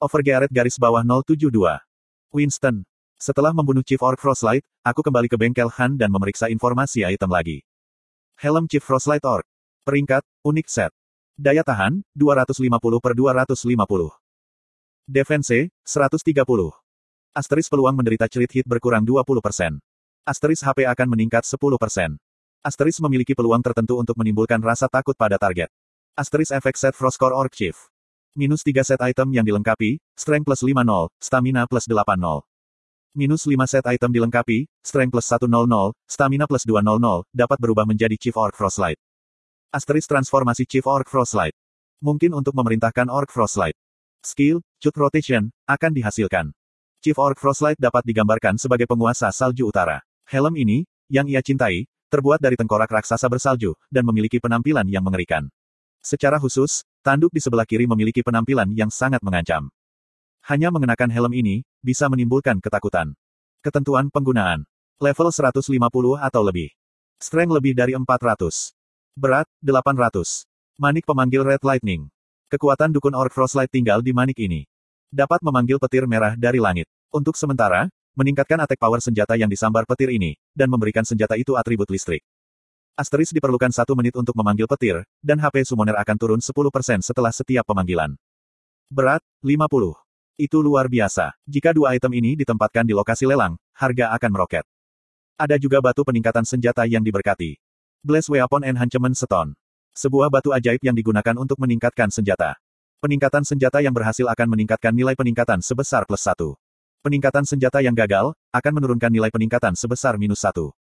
Overgearet garis bawah 072. Winston. Setelah membunuh Chief Orc Frostlight, aku kembali ke bengkel Han dan memeriksa informasi item lagi. Helm Chief Frostlight Orc. Peringkat, unik set. Daya tahan, 250 per 250. Defense, 130. Asteris peluang menderita cerit hit berkurang 20%. Asteris HP akan meningkat 10%. Asteris memiliki peluang tertentu untuk menimbulkan rasa takut pada target. Asteris efek set Frostcore Orc Chief. Minus 3 set item yang dilengkapi, Strength plus 50, Stamina plus 80. Minus 5 set item dilengkapi, Strength plus 100, Stamina plus 200, dapat berubah menjadi Chief Orc Frostlight. Asteris transformasi Chief Orc Frostlight. Mungkin untuk memerintahkan Orc Frostlight. Skill, Cut Rotation, akan dihasilkan. Chief Orc Frostlight dapat digambarkan sebagai penguasa salju utara. Helm ini, yang ia cintai, terbuat dari tengkorak raksasa bersalju, dan memiliki penampilan yang mengerikan. Secara khusus, tanduk di sebelah kiri memiliki penampilan yang sangat mengancam. Hanya mengenakan helm ini, bisa menimbulkan ketakutan. Ketentuan penggunaan. Level 150 atau lebih. Strength lebih dari 400. Berat, 800. Manik pemanggil Red Lightning. Kekuatan dukun Orc Frostlight tinggal di manik ini. Dapat memanggil petir merah dari langit. Untuk sementara, meningkatkan attack power senjata yang disambar petir ini, dan memberikan senjata itu atribut listrik. Asteris diperlukan satu menit untuk memanggil petir, dan HP summoner akan turun 10% setelah setiap pemanggilan. Berat, 50. Itu luar biasa. Jika dua item ini ditempatkan di lokasi lelang, harga akan meroket. Ada juga batu peningkatan senjata yang diberkati. Blaze Weapon Enhancement Stone. Sebuah batu ajaib yang digunakan untuk meningkatkan senjata. Peningkatan senjata yang berhasil akan meningkatkan nilai peningkatan sebesar plus satu. Peningkatan senjata yang gagal, akan menurunkan nilai peningkatan sebesar minus satu.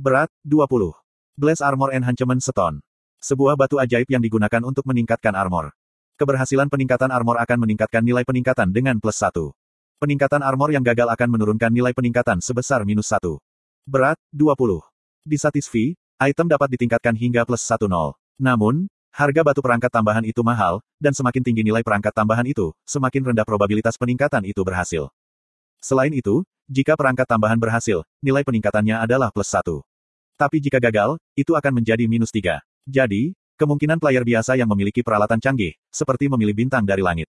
Berat, 20. Blaze Armor Enhancement Stone. Sebuah batu ajaib yang digunakan untuk meningkatkan armor. Keberhasilan peningkatan armor akan meningkatkan nilai peningkatan dengan plus 1. Peningkatan armor yang gagal akan menurunkan nilai peningkatan sebesar minus 1. Berat, 20. Di Satisfy, item dapat ditingkatkan hingga plus 10. Namun, harga batu perangkat tambahan itu mahal, dan semakin tinggi nilai perangkat tambahan itu, semakin rendah probabilitas peningkatan itu berhasil. Selain itu, jika perangkat tambahan berhasil, nilai peningkatannya adalah plus 1. Tapi jika gagal, itu akan menjadi minus 3. Jadi, Kemungkinan player biasa yang memiliki peralatan canggih, seperti memilih bintang dari langit.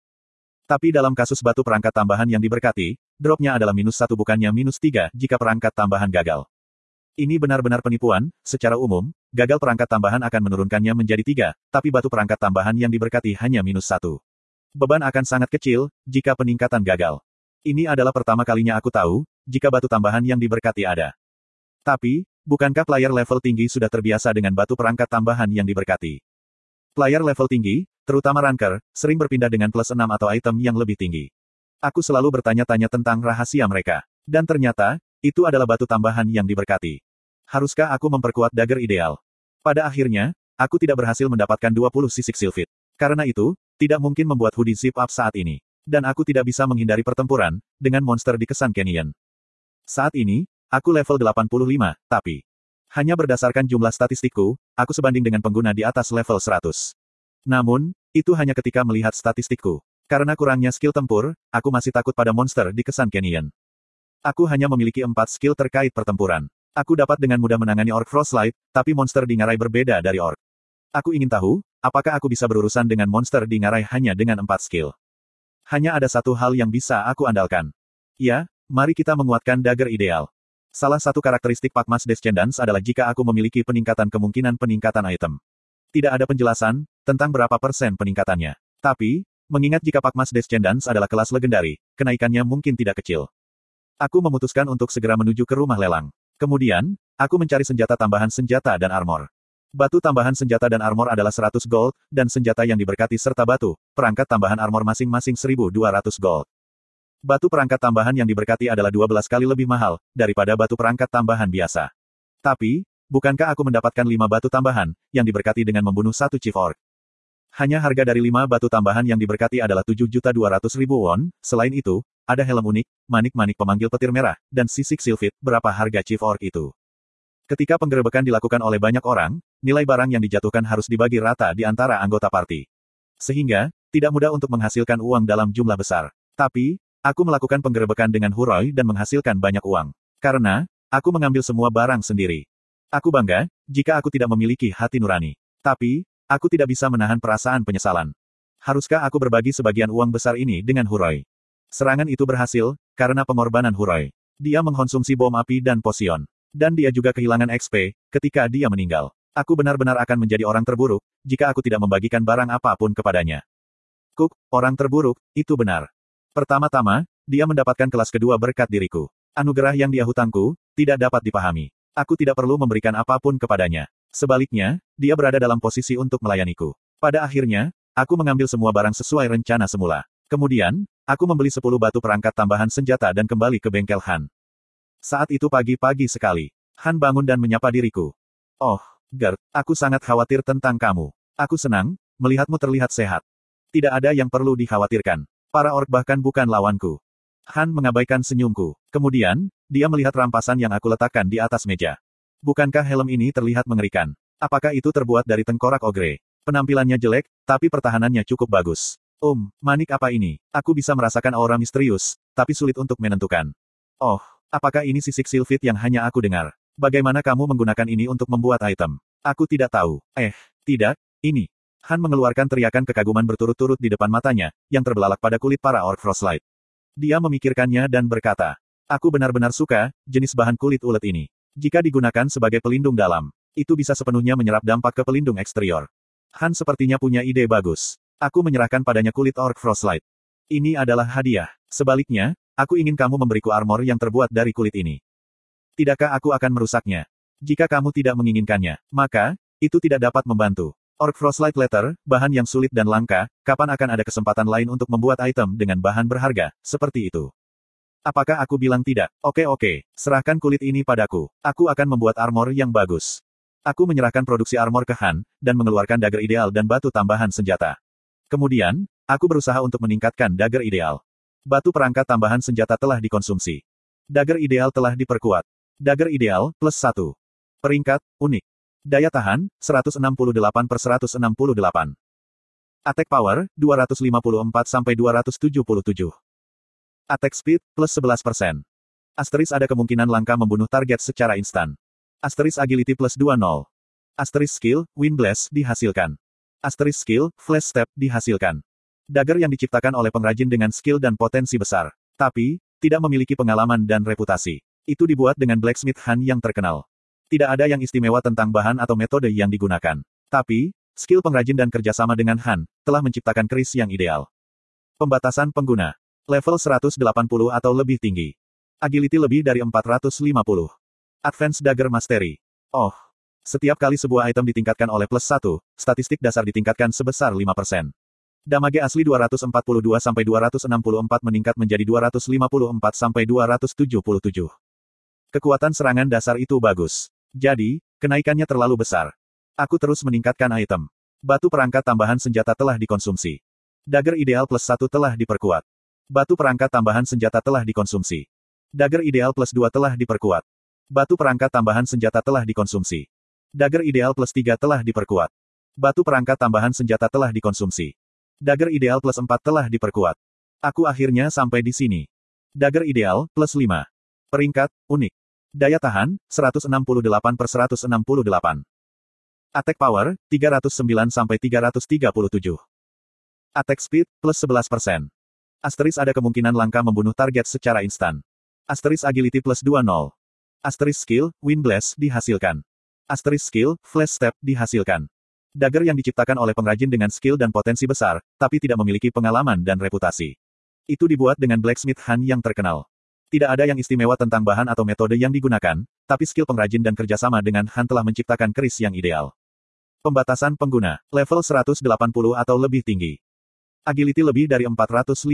Tapi dalam kasus batu perangkat tambahan yang diberkati, dropnya adalah minus satu bukannya minus tiga jika perangkat tambahan gagal. Ini benar-benar penipuan, secara umum, gagal perangkat tambahan akan menurunkannya menjadi tiga, tapi batu perangkat tambahan yang diberkati hanya minus satu. Beban akan sangat kecil, jika peningkatan gagal. Ini adalah pertama kalinya aku tahu, jika batu tambahan yang diberkati ada. Tapi, Bukankah player level tinggi sudah terbiasa dengan batu perangkat tambahan yang diberkati? Player level tinggi, terutama ranker, sering berpindah dengan plus 6 atau item yang lebih tinggi. Aku selalu bertanya-tanya tentang rahasia mereka. Dan ternyata, itu adalah batu tambahan yang diberkati. Haruskah aku memperkuat dagger ideal? Pada akhirnya, aku tidak berhasil mendapatkan 20 sisik silfit. Karena itu, tidak mungkin membuat hoodie zip up saat ini. Dan aku tidak bisa menghindari pertempuran, dengan monster di kesan Canyon. Saat ini, Aku level 85, tapi hanya berdasarkan jumlah statistikku, aku sebanding dengan pengguna di atas level 100. Namun, itu hanya ketika melihat statistikku. Karena kurangnya skill tempur, aku masih takut pada monster di kesan Canyon. Aku hanya memiliki empat skill terkait pertempuran. Aku dapat dengan mudah menangani Orc Frostlight, tapi monster di ngarai berbeda dari Orc. Aku ingin tahu, apakah aku bisa berurusan dengan monster di ngarai hanya dengan empat skill. Hanya ada satu hal yang bisa aku andalkan. Ya, mari kita menguatkan dagger ideal. Salah satu karakteristik Pakmas Descendants adalah jika aku memiliki peningkatan kemungkinan peningkatan item. Tidak ada penjelasan tentang berapa persen peningkatannya. Tapi, mengingat jika Pakmas Descendants adalah kelas legendari, kenaikannya mungkin tidak kecil. Aku memutuskan untuk segera menuju ke rumah lelang. Kemudian, aku mencari senjata tambahan senjata dan armor. Batu tambahan senjata dan armor adalah 100 gold, dan senjata yang diberkati serta batu, perangkat tambahan armor masing-masing 1200 gold. Batu perangkat tambahan yang diberkati adalah 12 kali lebih mahal, daripada batu perangkat tambahan biasa. Tapi, bukankah aku mendapatkan 5 batu tambahan, yang diberkati dengan membunuh satu Chief Orc? Hanya harga dari 5 batu tambahan yang diberkati adalah 7.200.000 won, selain itu, ada helm unik, manik-manik pemanggil petir merah, dan sisik silfit, berapa harga Chief Orc itu? Ketika penggerebekan dilakukan oleh banyak orang, nilai barang yang dijatuhkan harus dibagi rata di antara anggota party. Sehingga, tidak mudah untuk menghasilkan uang dalam jumlah besar. Tapi, Aku melakukan penggerebekan dengan Huroi dan menghasilkan banyak uang. Karena, aku mengambil semua barang sendiri. Aku bangga, jika aku tidak memiliki hati nurani. Tapi, aku tidak bisa menahan perasaan penyesalan. Haruskah aku berbagi sebagian uang besar ini dengan Huroi? Serangan itu berhasil, karena pengorbanan Huroi. Dia mengkonsumsi bom api dan posion. Dan dia juga kehilangan XP, ketika dia meninggal. Aku benar-benar akan menjadi orang terburuk, jika aku tidak membagikan barang apa pun kepadanya. Cook, orang terburuk, itu benar. Pertama-tama, dia mendapatkan kelas kedua berkat diriku. Anugerah yang dia hutangku, tidak dapat dipahami. Aku tidak perlu memberikan apa pun kepadanya. Sebaliknya, dia berada dalam posisi untuk melayaniku. Pada akhirnya, aku mengambil semua barang sesuai rencana semula. Kemudian, aku membeli 10 batu perangkat tambahan senjata dan kembali ke bengkel Han. Saat itu pagi-pagi sekali. Han bangun dan menyapa diriku. Oh, Gert, aku sangat khawatir tentang kamu. Aku senang, melihatmu terlihat sehat. Tidak ada yang perlu dikhawatirkan. Para ork bahkan bukan lawanku. Han mengabaikan senyumku. Kemudian, dia melihat rampasan yang aku letakkan di atas meja. Bukankah helm ini terlihat mengerikan? Apakah itu terbuat dari tengkorak ogre? Penampilannya jelek, tapi pertahanannya cukup bagus. Um, manik apa ini? Aku bisa merasakan aura misterius, tapi sulit untuk menentukan. Oh, apakah ini sisik silfit yang hanya aku dengar? Bagaimana kamu menggunakan ini untuk membuat item? Aku tidak tahu. Eh, tidak, ini. Han mengeluarkan teriakan kekaguman berturut-turut di depan matanya, yang terbelalak pada kulit para orc frostlight. Dia memikirkannya dan berkata, Aku benar-benar suka, jenis bahan kulit ulet ini. Jika digunakan sebagai pelindung dalam, itu bisa sepenuhnya menyerap dampak ke pelindung eksterior. Han sepertinya punya ide bagus. Aku menyerahkan padanya kulit Orc Frostlight. Ini adalah hadiah. Sebaliknya, aku ingin kamu memberiku armor yang terbuat dari kulit ini. Tidakkah aku akan merusaknya? Jika kamu tidak menginginkannya, maka, itu tidak dapat membantu. Orc Frostlight Letter, bahan yang sulit dan langka, kapan akan ada kesempatan lain untuk membuat item dengan bahan berharga, seperti itu? Apakah aku bilang tidak? Oke oke, serahkan kulit ini padaku. Aku akan membuat armor yang bagus. Aku menyerahkan produksi armor ke Han, dan mengeluarkan dagger ideal dan batu tambahan senjata. Kemudian, aku berusaha untuk meningkatkan dagger ideal. Batu perangkat tambahan senjata telah dikonsumsi. Dagger ideal telah diperkuat. Dagger ideal, plus 1. Peringkat, unik. Daya tahan, 168 per 168. Attack power, 254 sampai 277. Attack speed, plus 11%. Asteris ada kemungkinan langka membunuh target secara instan. Asteris agility plus 20. Asteris skill, wind blast, dihasilkan. Asterisk skill, flash step, dihasilkan. Dagger yang diciptakan oleh pengrajin dengan skill dan potensi besar. Tapi, tidak memiliki pengalaman dan reputasi. Itu dibuat dengan blacksmith Han yang terkenal. Tidak ada yang istimewa tentang bahan atau metode yang digunakan. Tapi, skill pengrajin dan kerjasama dengan Han, telah menciptakan keris yang ideal. Pembatasan pengguna. Level 180 atau lebih tinggi. Agility lebih dari 450. Advanced Dagger Mastery. Oh, setiap kali sebuah item ditingkatkan oleh plus 1, statistik dasar ditingkatkan sebesar 5%. Damage asli 242 sampai 264 meningkat menjadi 254 sampai 277. Kekuatan serangan dasar itu bagus. Jadi, kenaikannya terlalu besar. Aku terus meningkatkan item. Batu perangkat tambahan senjata telah dikonsumsi. Dagger ideal plus 1 telah diperkuat. Batu perangkat tambahan senjata telah dikonsumsi. Dagger ideal plus 2 telah diperkuat. Batu perangkat tambahan senjata telah dikonsumsi. Dagger ideal plus 3 telah diperkuat. Batu perangkat tambahan senjata telah dikonsumsi. Dagger ideal plus 4 telah diperkuat. Aku akhirnya sampai di sini. Dagger ideal, plus 5. Peringkat, unik. Daya tahan, 168 per 168. Attack power, 309 sampai 337. Attack speed, plus 11 persen. Asteris ada kemungkinan langka membunuh target secara instan. Asteris agility plus 20. Asteris skill, wind blast, dihasilkan. Asterisk skill, flash step, dihasilkan. Dagger yang diciptakan oleh pengrajin dengan skill dan potensi besar, tapi tidak memiliki pengalaman dan reputasi. Itu dibuat dengan blacksmith Han yang terkenal. Tidak ada yang istimewa tentang bahan atau metode yang digunakan, tapi skill pengrajin dan kerjasama dengan Han telah menciptakan keris yang ideal. Pembatasan pengguna, level 180 atau lebih tinggi. Agility lebih dari 450.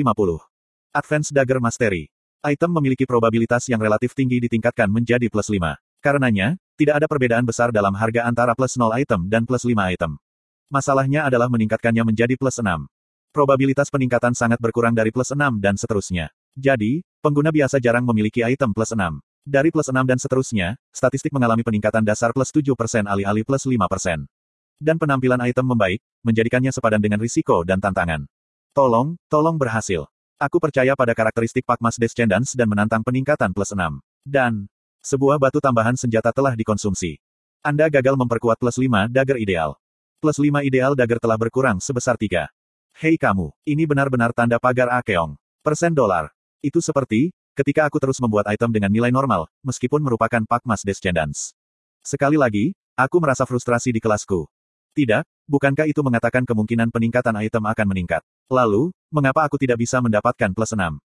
Advanced Dagger Mastery. Item memiliki probabilitas yang relatif tinggi ditingkatkan menjadi plus 5. Karenanya, tidak ada perbedaan besar dalam harga antara plus 0 item dan plus 5 item. Masalahnya adalah meningkatkannya menjadi plus 6. Probabilitas peningkatan sangat berkurang dari plus 6 dan seterusnya. Jadi, pengguna biasa jarang memiliki item plus 6. Dari plus 6 dan seterusnya, statistik mengalami peningkatan dasar plus 7% alih-alih plus 5%. Dan penampilan item membaik, menjadikannya sepadan dengan risiko dan tantangan. Tolong, tolong berhasil. Aku percaya pada karakteristik Pakmas Descendants dan menantang peningkatan plus 6. Dan, sebuah batu tambahan senjata telah dikonsumsi. Anda gagal memperkuat plus 5 dagger ideal. Plus 5 ideal dagger telah berkurang sebesar 3. Hei kamu, ini benar-benar tanda pagar Akeong. Persen dolar. Itu seperti, ketika aku terus membuat item dengan nilai normal, meskipun merupakan Pakmas Descendants. Sekali lagi, aku merasa frustrasi di kelasku. Tidak, bukankah itu mengatakan kemungkinan peningkatan item akan meningkat? Lalu, mengapa aku tidak bisa mendapatkan plus 6?